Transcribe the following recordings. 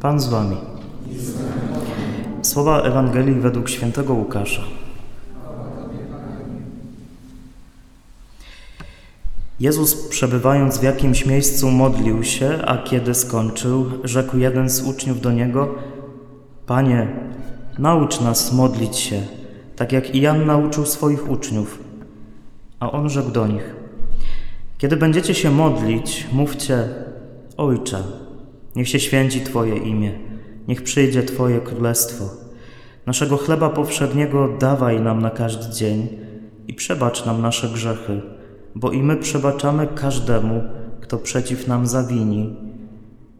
Pan z wami. Słowa Ewangelii według świętego Łukasza. Jezus, przebywając w jakimś miejscu, modlił się, a kiedy skończył, rzekł jeden z uczniów do niego: Panie, naucz nas modlić się, tak jak i Jan nauczył swoich uczniów. A on rzekł do nich: Kiedy będziecie się modlić, mówcie: Ojcze, niech się święci Twoje imię, niech przyjdzie Twoje królestwo. Naszego chleba powszedniego dawaj nam na każdy dzień i przebacz nam nasze grzechy, bo i my przebaczamy każdemu, kto przeciw nam zawini,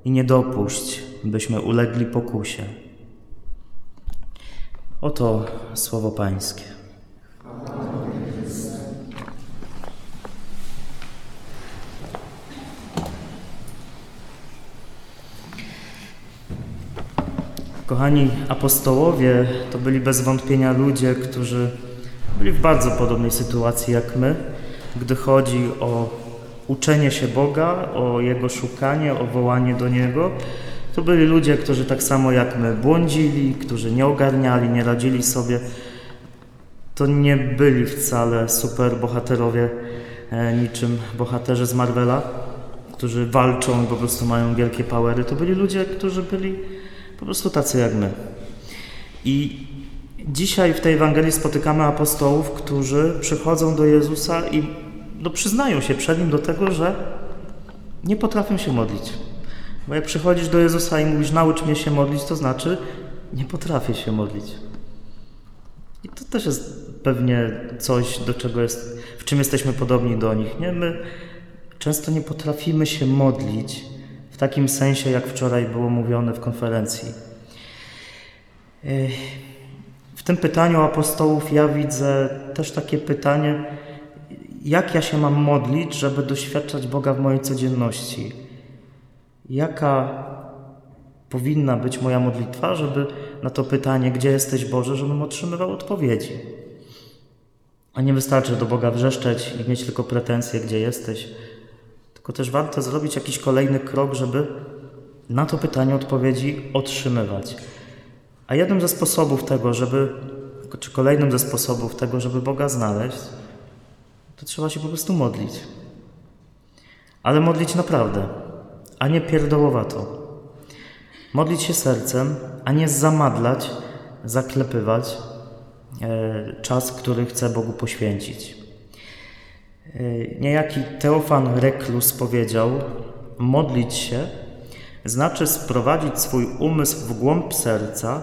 i nie dopuść, byśmy ulegli pokusie. Oto słowo Pańskie. Kochani apostołowie to byli bez wątpienia ludzie, którzy byli w bardzo podobnej sytuacji jak my, gdy chodzi o uczenie się Boga, o Jego szukanie, o wołanie do Niego. To byli ludzie, którzy tak samo jak my błądzili, którzy nie ogarniali, nie radzili sobie. To nie byli wcale super bohaterowie, e, niczym bohaterzy z Marvela, którzy walczą i po prostu mają wielkie powery. To byli ludzie, którzy byli po prostu tacy jak my. I dzisiaj w tej Ewangelii spotykamy apostołów, którzy przychodzą do Jezusa i no, przyznają się przed Nim do tego, że nie potrafią się modlić. Bo jak przychodzisz do Jezusa i mówisz, naucz mnie się modlić, to znaczy, nie potrafię się modlić. I to też jest pewnie coś, do czego jest, w czym jesteśmy podobni do nich. Nie? My często nie potrafimy się modlić takim sensie, jak wczoraj było mówione w konferencji. W tym pytaniu apostołów ja widzę też takie pytanie, jak ja się mam modlić, żeby doświadczać Boga w mojej codzienności? Jaka powinna być moja modlitwa, żeby na to pytanie, gdzie jesteś Boże, żebym otrzymywał odpowiedzi? A nie wystarczy do Boga wrzeszczeć i mieć tylko pretensje, gdzie jesteś, tylko też warto zrobić jakiś kolejny krok, żeby na to pytanie odpowiedzi otrzymywać. A jednym ze sposobów tego, żeby, czy kolejnym ze sposobów tego, żeby Boga znaleźć, to trzeba się po prostu modlić. Ale modlić naprawdę, a nie pierdołowato. Modlić się sercem, a nie zamadlać, zaklepywać e, czas, który chcę Bogu poświęcić. E, niejaki Teofan Reklus powiedział: Modlić się znaczy sprowadzić swój umysł w głąb serca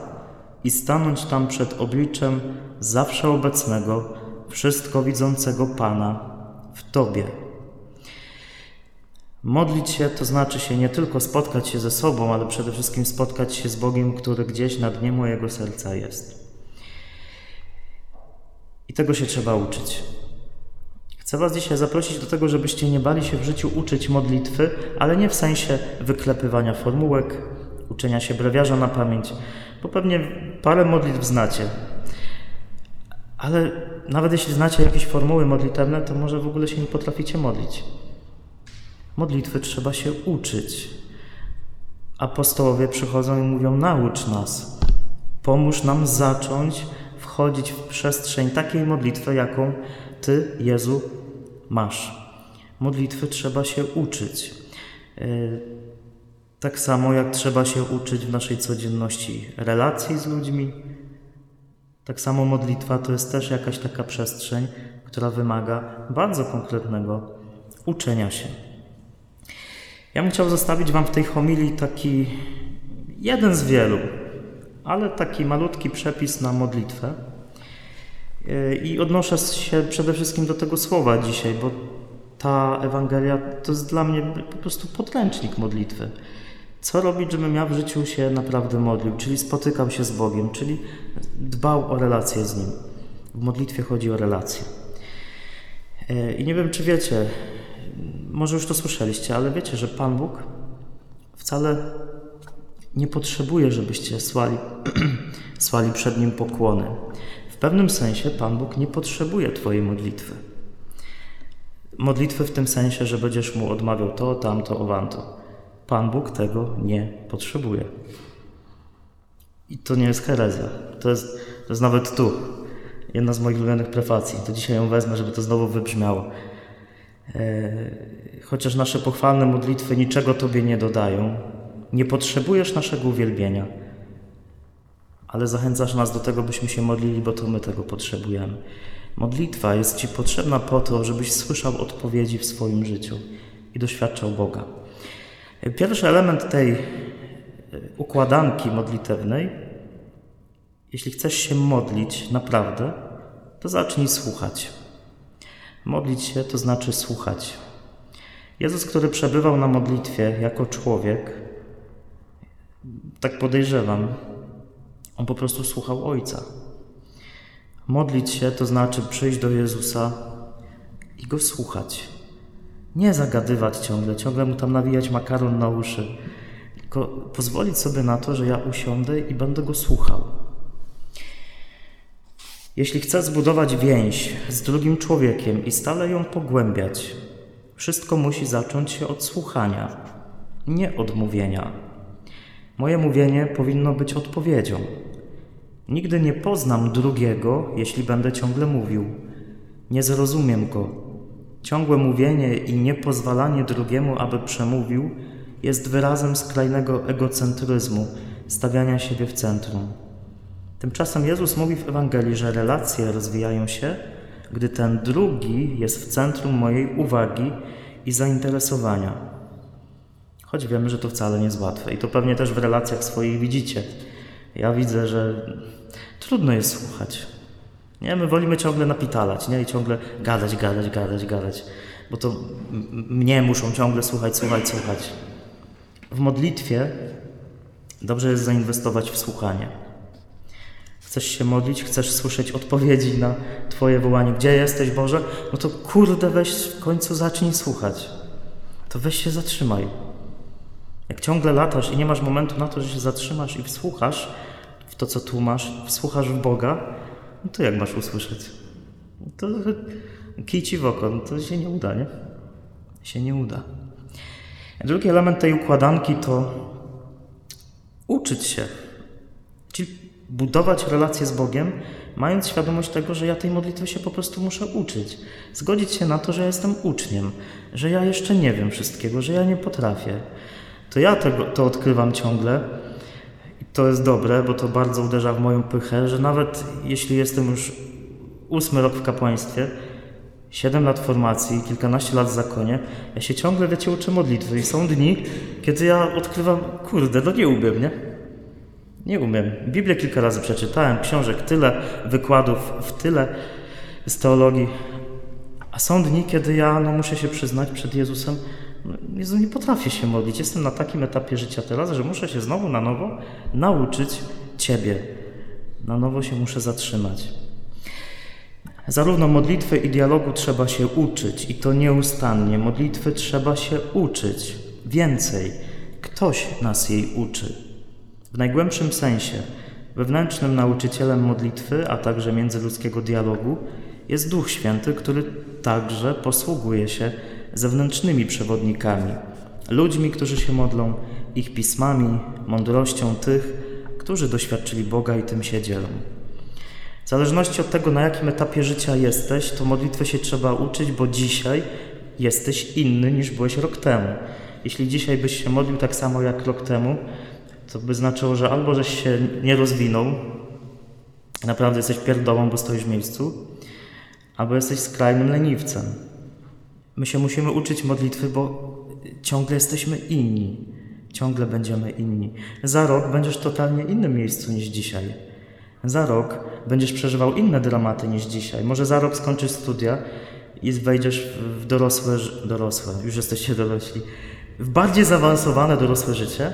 i stanąć tam przed obliczem zawsze obecnego, wszystko widzącego Pana w Tobie. Modlić się to znaczy się nie tylko spotkać się ze sobą, ale przede wszystkim spotkać się z Bogiem, który gdzieś na dnie mojego serca jest. I tego się trzeba uczyć. Chcę Was dzisiaj zaprosić do tego, żebyście nie bali się w życiu uczyć modlitwy, ale nie w sensie wyklepywania formułek, uczenia się brewiarza na pamięć, bo pewnie parę modlitw znacie. Ale nawet jeśli znacie jakieś formuły modlitewne, to może w ogóle się nie potraficie modlić. Modlitwy trzeba się uczyć. Apostołowie przychodzą i mówią: Naucz nas, pomóż nam zacząć wchodzić w przestrzeń takiej modlitwy, jaką Ty, Jezu, masz. Modlitwy trzeba się uczyć. Tak samo jak trzeba się uczyć w naszej codzienności relacji z ludźmi, tak samo modlitwa to jest też jakaś taka przestrzeń, która wymaga bardzo konkretnego uczenia się. Ja bym chciał zostawić Wam w tej homilii taki jeden z wielu, ale taki malutki przepis na modlitwę. I odnoszę się przede wszystkim do tego słowa dzisiaj, bo ta Ewangelia to jest dla mnie po prostu podręcznik modlitwy. Co robić, żebym ja w życiu się naprawdę modlił, czyli spotykał się z Bogiem, czyli dbał o relacje z Nim. W modlitwie chodzi o relacje. I nie wiem, czy wiecie, może już to słyszeliście, ale wiecie, że Pan Bóg wcale nie potrzebuje, żebyście słali, słali przed Nim pokłony. W pewnym sensie Pan Bóg nie potrzebuje Twojej modlitwy. Modlitwy w tym sensie, że będziesz Mu odmawiał to, tamto, owanto. Pan Bóg tego nie potrzebuje. I to nie jest herezja. To jest, to jest nawet tu. Jedna z moich ulubionych prefacji. To dzisiaj ją wezmę, żeby to znowu wybrzmiało. E, chociaż nasze pochwalne modlitwy niczego Tobie nie dodają, nie potrzebujesz naszego uwielbienia, ale zachęcasz nas do tego, byśmy się modlili, bo to my tego potrzebujemy. Modlitwa jest Ci potrzebna po to, żebyś słyszał odpowiedzi w swoim życiu i doświadczał Boga. Pierwszy element tej e, układanki modlitewnej, jeśli chcesz się modlić naprawdę, to zacznij słuchać. Modlić się to znaczy słuchać. Jezus, który przebywał na modlitwie jako człowiek, tak podejrzewam, on po prostu słuchał Ojca. Modlić się to znaczy przyjść do Jezusa i go słuchać. Nie zagadywać ciągle, ciągle mu tam nawijać makaron na uszy, tylko pozwolić sobie na to, że ja usiądę i będę go słuchał. Jeśli chcę zbudować więź z drugim człowiekiem i stale ją pogłębiać, wszystko musi zacząć się od słuchania, nie od mówienia. Moje mówienie powinno być odpowiedzią. Nigdy nie poznam drugiego, jeśli będę ciągle mówił. Nie zrozumiem go. Ciągłe mówienie i niepozwalanie drugiemu, aby przemówił, jest wyrazem skrajnego egocentryzmu, stawiania siebie w centrum. Tymczasem Jezus mówi w Ewangelii, że relacje rozwijają się, gdy ten drugi jest w centrum mojej uwagi i zainteresowania. Choć wiemy, że to wcale nie jest łatwe i to pewnie też w relacjach swoich widzicie. Ja widzę, że trudno jest słuchać. Nie, my wolimy ciągle napitalać, nie? I ciągle gadać, gadać, gadać, gadać. Bo to mnie muszą ciągle słuchać, słuchać, słuchać. W modlitwie dobrze jest zainwestować w słuchanie. Chcesz się modlić, chcesz słyszeć odpowiedzi na Twoje wołanie. Gdzie jesteś, Boże? No to kurde, weź w końcu zacznij słuchać. To weź się zatrzymaj. Jak ciągle latasz i nie masz momentu na to, że się zatrzymasz i wsłuchasz to, co tu masz, w Boga, no to jak masz usłyszeć? To kij ci w oko, no to się nie uda, nie? Się nie uda. Drugi element tej układanki to uczyć się. Czyli budować relacje z Bogiem, mając świadomość tego, że ja tej modlitwy się po prostu muszę uczyć. Zgodzić się na to, że ja jestem uczniem, że ja jeszcze nie wiem wszystkiego, że ja nie potrafię. To ja tego, to odkrywam ciągle to jest dobre, bo to bardzo uderza w moją pychę, że nawet jeśli jestem już ósmy rok w kapłaństwie, siedem lat formacji, kilkanaście lat w zakonie, ja się ciągle, wiecie, uczę modlitwy i są dni, kiedy ja odkrywam, kurde, no nie umiem, nie? Nie umiem. Biblię kilka razy przeczytałem, książek tyle, wykładów w tyle z teologii. A są dni, kiedy ja no, muszę się przyznać przed Jezusem, Jezu, nie potrafię się modlić. Jestem na takim etapie życia teraz, że muszę się znowu na nowo nauczyć Ciebie. Na nowo się muszę zatrzymać. Zarówno modlitwy i dialogu trzeba się uczyć i to nieustannie. Modlitwy trzeba się uczyć. Więcej. Ktoś nas jej uczy. W najgłębszym sensie wewnętrznym nauczycielem modlitwy, a także międzyludzkiego dialogu jest Duch Święty, który także posługuje się zewnętrznymi przewodnikami, ludźmi, którzy się modlą, ich pismami, mądrością tych, którzy doświadczyli Boga i tym się dzielą. W zależności od tego, na jakim etapie życia jesteś, to modlitwy się trzeba uczyć, bo dzisiaj jesteś inny niż byłeś rok temu. Jeśli dzisiaj byś się modlił tak samo jak rok temu, to by znaczyło, że albo żeś się nie rozwinął, naprawdę jesteś pierdołą, bo stoisz w miejscu, albo jesteś skrajnym leniwcem. My się musimy uczyć modlitwy, bo ciągle jesteśmy inni. Ciągle będziemy inni. Za rok będziesz w totalnie innym miejscu niż dzisiaj. Za rok będziesz przeżywał inne dramaty niż dzisiaj. Może za rok skończysz studia i wejdziesz w dorosłe, dorosłe, już jesteście dorośli, w bardziej zaawansowane dorosłe życie,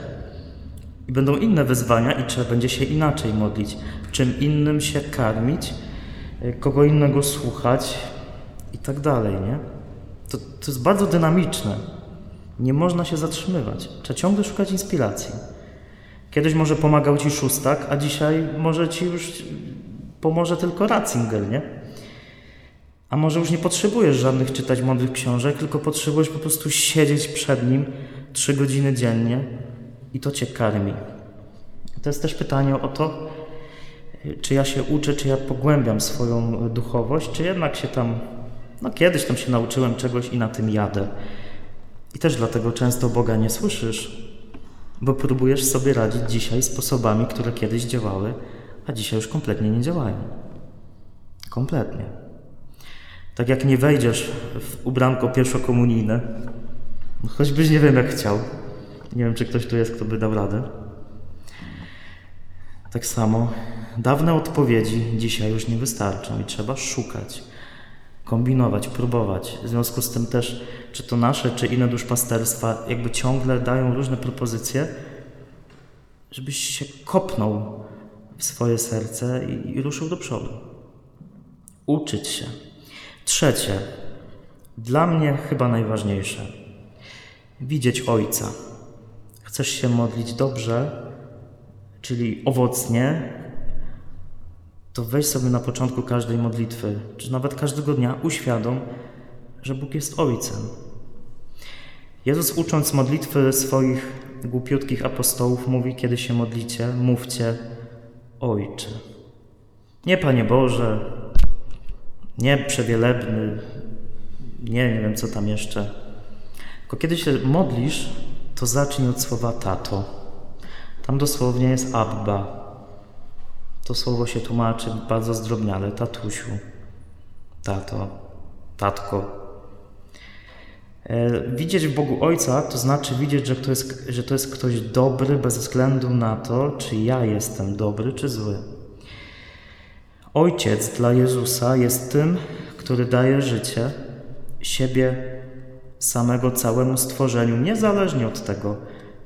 i będą inne wyzwania i trzeba będzie się inaczej modlić, czym innym się karmić, e, kogo innego słuchać i tak dalej, nie? To, to jest bardzo dynamiczne. Nie można się zatrzymywać. Trzeba ciągle szukać inspiracji. Kiedyś może pomagał ci szóstak, a dzisiaj może ci już pomoże tylko Ratzinger, nie? A może już nie potrzebujesz żadnych czytać mądrych książek, tylko potrzebujesz po prostu siedzieć przed nim trzy godziny dziennie i to cię karmi. To jest też pytanie o to, czy ja się uczę, czy ja pogłębiam swoją duchowość, czy jednak się tam, no kiedyś tam się nauczyłem czegoś i na tym jadę. I też dlatego często Boga nie słyszysz, bo próbujesz sobie radzić dzisiaj sposobami, które kiedyś działały, a dzisiaj już kompletnie nie działają. Kompletnie. Tak jak nie wejdziesz w ubranko pierwszokomunijne, choćbyś nie wiem jak chciał. Nie wiem, czy ktoś tu jest, kto by dał radę. Tak samo dawne odpowiedzi dzisiaj już nie wystarczą i trzeba szukać, kombinować, próbować. W związku z tym też, czy to nasze, czy inne duszpasterstwa, jakby ciągle dają różne propozycje, żebyś się kopnął w swoje serce i, i ruszył do przodu. Uczyć się. Trzecie, dla mnie chyba najważniejsze, widzieć Ojca. Chcesz się modlić dobrze, czyli owocnie, to weź sobie na początku każdej modlitwy, czy nawet każdego dnia uświadom, że Bóg jest Ojcem. Jezus ucząc modlitwy swoich głupiutkich apostołów mówi, kiedy się modlicie, mówcie Ojcze. Nie Panie Boże, nie przewielebny, nie, nie wiem co tam jeszcze. Tylko kiedy się modlisz, to zacznij od słowa tato. Tam dosłownie jest Abba. To słowo się tłumaczy bardzo zdrobniale. Tatusiu, tato, tatko. E, widzieć w Bogu Ojca to znaczy widzieć, że to, jest, że to jest ktoś dobry bez względu na to, czy ja jestem dobry, czy zły. Ojciec dla Jezusa jest tym, który daje życie, siebie samego całemu stworzeniu, niezależnie od tego,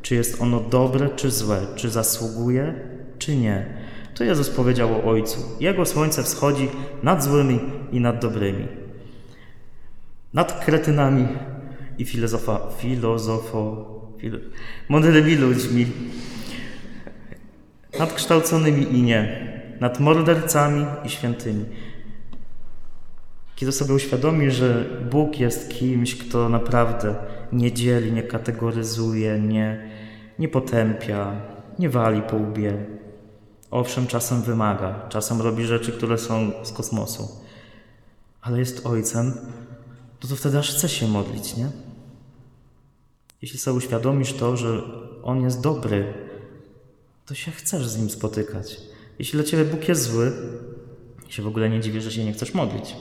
czy jest ono dobre, czy złe, czy zasługuje, czy nie. To Jezus powiedział o Ojcu. Jego słońce wschodzi nad złymi i nad dobrymi. Nad kretynami i filozofa, filozofo, filo, mądrymi ludźmi. Nad kształconymi i nie. Nad mordercami i świętymi. Kiedy sobie uświadomi, że Bóg jest kimś, kto naprawdę nie dzieli, nie kategoryzuje, nie, nie potępia, nie wali po łbie. Owszem, czasem wymaga, czasem robi rzeczy, które są z kosmosu, ale jest Ojcem, to, to wtedy aż chce się modlić, nie? Jeśli sobie uświadomisz to, że On jest dobry, to się chcesz z Nim spotykać. Jeśli dla Ciebie Bóg jest zły, się w ogóle nie dziwię, że się nie chcesz modlić.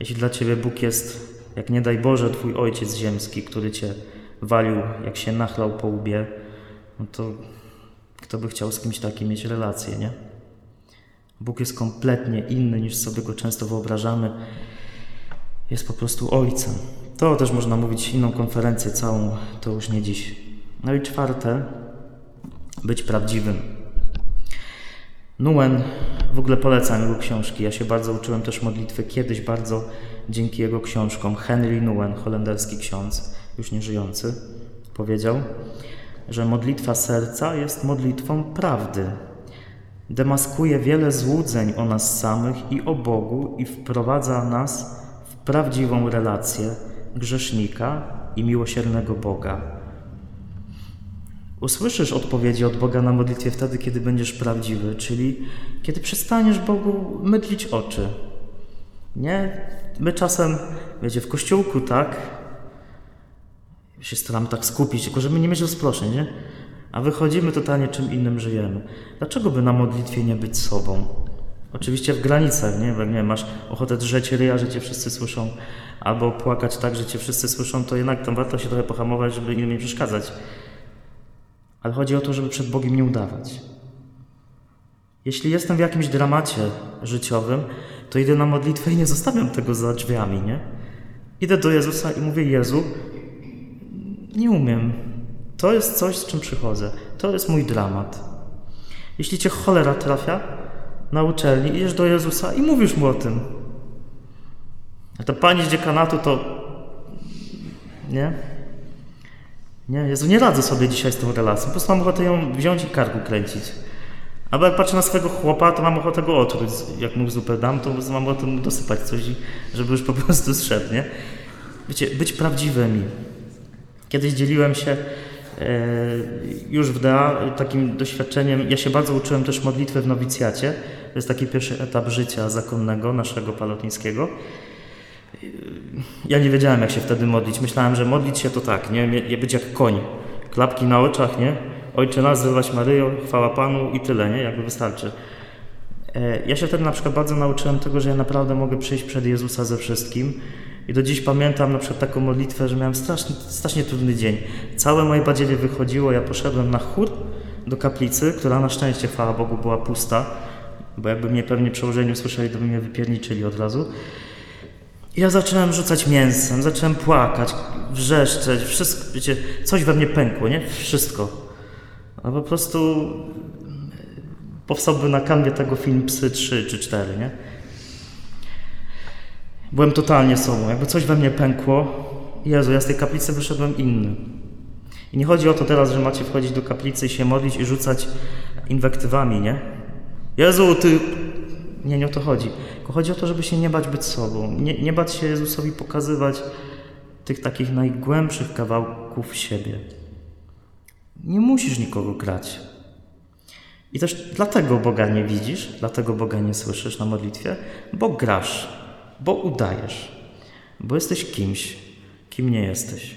Jeśli dla Ciebie Bóg jest, jak nie daj Boże, Twój Ojciec ziemski, który Cię walił, jak się nachlał po łbie, no to kto by chciał z kimś takim mieć relację, nie? Bóg jest kompletnie inny niż sobie go często wyobrażamy. Jest po prostu Ojcem. To też można mówić inną konferencję całą, to już nie dziś. No i czwarte, być prawdziwym. Nuen, w ogóle polecam jego książki. Ja się bardzo uczyłem też modlitwy kiedyś bardzo dzięki jego książkom. Henry Nuen, holenderski ksiądz, już nie żyjący, powiedział, że modlitwa serca jest modlitwą prawdy. Demaskuje wiele złudzeń o nas samych i o Bogu i wprowadza nas w prawdziwą relację grzesznika i miłosiernego Boga. Usłyszysz odpowiedzi od Boga na modlitwie wtedy, kiedy będziesz prawdziwy, czyli kiedy przestaniesz Bogu mydlić oczy. Nie? My czasem, wiecie, w kościółku tak, się staram tak skupić, tylko żeby nie mieć rozproszeń, nie? A wychodzimy totalnie czym innym żyjemy. Dlaczego by na modlitwie nie być sobą? Oczywiście w granicach, nie? Bo nie masz ochotę drzeć ryja, że cię wszyscy słyszą, albo płakać tak, że cię wszyscy słyszą, to jednak tam warto się trochę pohamować, żeby innym nie przeszkadzać. Ale chodzi o to, żeby przed Bogiem nie udawać. Jeśli jestem w jakimś dramacie życiowym, to idę na modlitwę i nie zostawiam tego za drzwiami, nie? Idę do Jezusa i mówię: Jezu, nie umiem. To jest coś, z czym przychodzę. To jest mój dramat. Jeśli cię cholera trafia na uczelni, idziesz do Jezusa i mówisz mu o tym. A to pani z dziekanatu to. Nie? Nie, Jezu, nie radzę sobie dzisiaj z tą relacją. Po prostu mam ochotę ją wziąć i karku kręcić. Albo jak patrzę na swojego chłopa, to mam ochotę go otruć. Jak mu zupę dam, to mam ochotę mu dosypać coś, żeby już po prostu zszedł, nie? Wiecie, być prawdziwymi. Kiedyś dzieliłem się e, już w DA takim doświadczeniem. Ja się bardzo uczyłem też modlitwy w nowicjacie. To jest taki pierwszy etap życia zakonnego naszego palotnińskiego. Ja nie wiedziałem, jak się wtedy modlić. Myślałem, że modlić się to tak, nie? Być jak koń. Klapki na oczach, nie? Ojcze nas, zdrowaś Maryjo, chwała Panu i tyle, nie? Jakby wystarczy. E, Ja się wtedy na przykład bardzo nauczyłem tego, że ja naprawdę mogę przyjść przed Jezusa ze wszystkim. I do dziś pamiętam na przykład taką modlitwę, że miałem strasznie, strasznie trudny dzień. Całe moje badziewie wychodziło, ja poszedłem na chór do kaplicy, która na szczęście, chwała Bogu, była pusta, bo jakby mnie pewnie przełożeni usłyszeli, to by mnie wypierniczyli od razu. I ja zacząłem rzucać mięsem, zacząłem płakać, wrzeszczeć, wszystko, wiecie, coś we mnie pękło, nie? Wszystko. A po prostu powstałby na kanwie tego film Psy 3 czy 4, nie? Byłem totalnie sobą, jakby coś we mnie pękło. Jezu, ja z tej kaplicy wyszedłem inny. I nie chodzi o to teraz, że macie wchodzić do kaplicy i się modlić i rzucać inwektywami, nie? Jezu, ty... Nie, nie o to chodzi. Tylko chodzi o to, żeby się nie bać być sobą. Nie, nie bać się Jezusowi pokazywać tych takich najgłębszych kawałków siebie. Nie musisz nikogo grać. I też dlatego Boga nie widzisz, dlatego Boga nie słyszysz na modlitwie, bo grasz, bo udajesz, bo jesteś kimś, kim nie jesteś.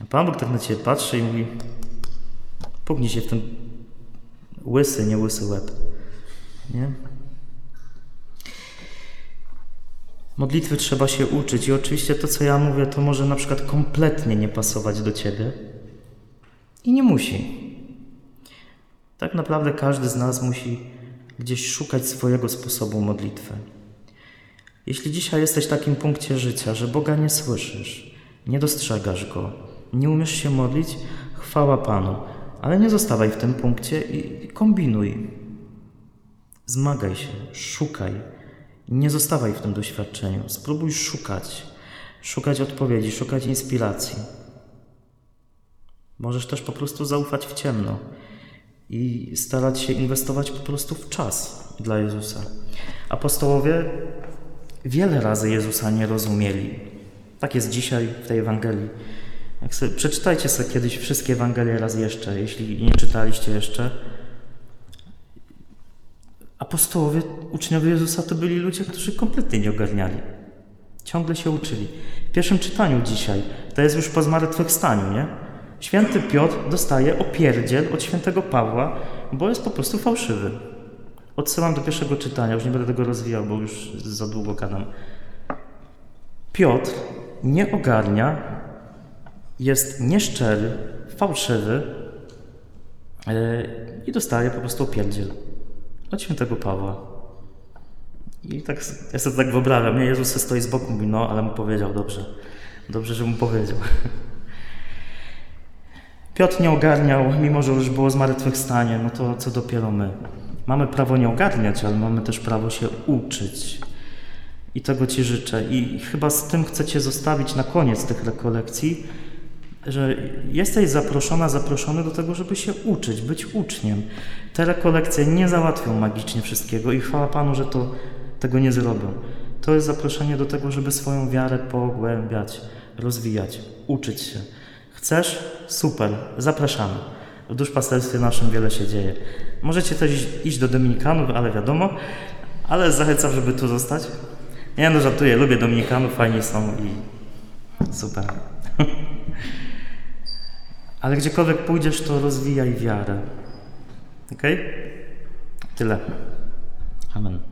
A Pan Bóg tak na ciebie patrzy i mówi: Pugnij się w ten łysy, nie łysy łeb. Nie? Modlitwy trzeba się uczyć i oczywiście to, co ja mówię, to może na przykład kompletnie nie pasować do ciebie i nie musi. Tak naprawdę każdy z nas musi gdzieś szukać swojego sposobu modlitwy. Jeśli dzisiaj jesteś w takim punkcie życia, że Boga nie słyszysz, nie dostrzegasz Go, nie umiesz się modlić, chwała Panu, ale nie zostawaj w tym punkcie i kombinuj. Zmagaj się, szukaj. Nie zostawaj w tym doświadczeniu. Spróbuj szukać, szukać odpowiedzi, szukać inspiracji. Możesz też po prostu zaufać w ciemno i starać się inwestować po prostu w czas dla Jezusa. Apostołowie wiele razy Jezusa nie rozumieli. Tak jest dzisiaj w tej Ewangelii. Sobie, przeczytajcie sobie kiedyś wszystkie Ewangelie raz jeszcze, jeśli nie czytaliście jeszcze. Apostołowie, uczniowie Jezusa to byli ludzie, którzy kompletnie nie ogarniali. Ciągle się uczyli. W pierwszym czytaniu dzisiaj, to jest już po zmartwychwstaniu, nie? Święty Piotr dostaje opierdziel od świętego Pawła, bo jest po prostu fałszywy. Odsyłam do pierwszego czytania, już nie będę tego rozwijał, bo już za długo gadam. Piotr nie ogarnia, jest nieszczery, fałszywy yy, i dostaje po prostu opierdziel od świętego Pawła. I tak, ja sobie tak wyobrażam, nie? Jezus stoi z boku, mówi, no, ale mu powiedział, dobrze. Dobrze, że mu powiedział. Piotr nie ogarniał, mimo że już było zmartwychwstanie, no to co dopiero my. Mamy prawo nie ogarniać, ale mamy też prawo się uczyć. I tego Ci życzę. I chyba z tym chcę Cię zostawić na koniec tych rekolekcji, że jesteś zaproszona, zaproszony do tego, żeby się uczyć, być uczniem. Te rekolekcje nie załatwią magicznie wszystkiego i chwała Panu, że to, tego nie zrobią. To jest zaproszenie do tego, żeby swoją wiarę pogłębiać, rozwijać, uczyć się. Chcesz? Super, zapraszamy. W duszpasterstwie naszym wiele się dzieje. Możecie też iść do Dominikanów, ale wiadomo, ale zachęcam, żeby tu zostać. Nie no, żartuję, lubię Dominikanów, fajni są i super. ale gdziekolwiek pójdziesz, to rozwijaj wiarę. Ok? Tyle. Amen.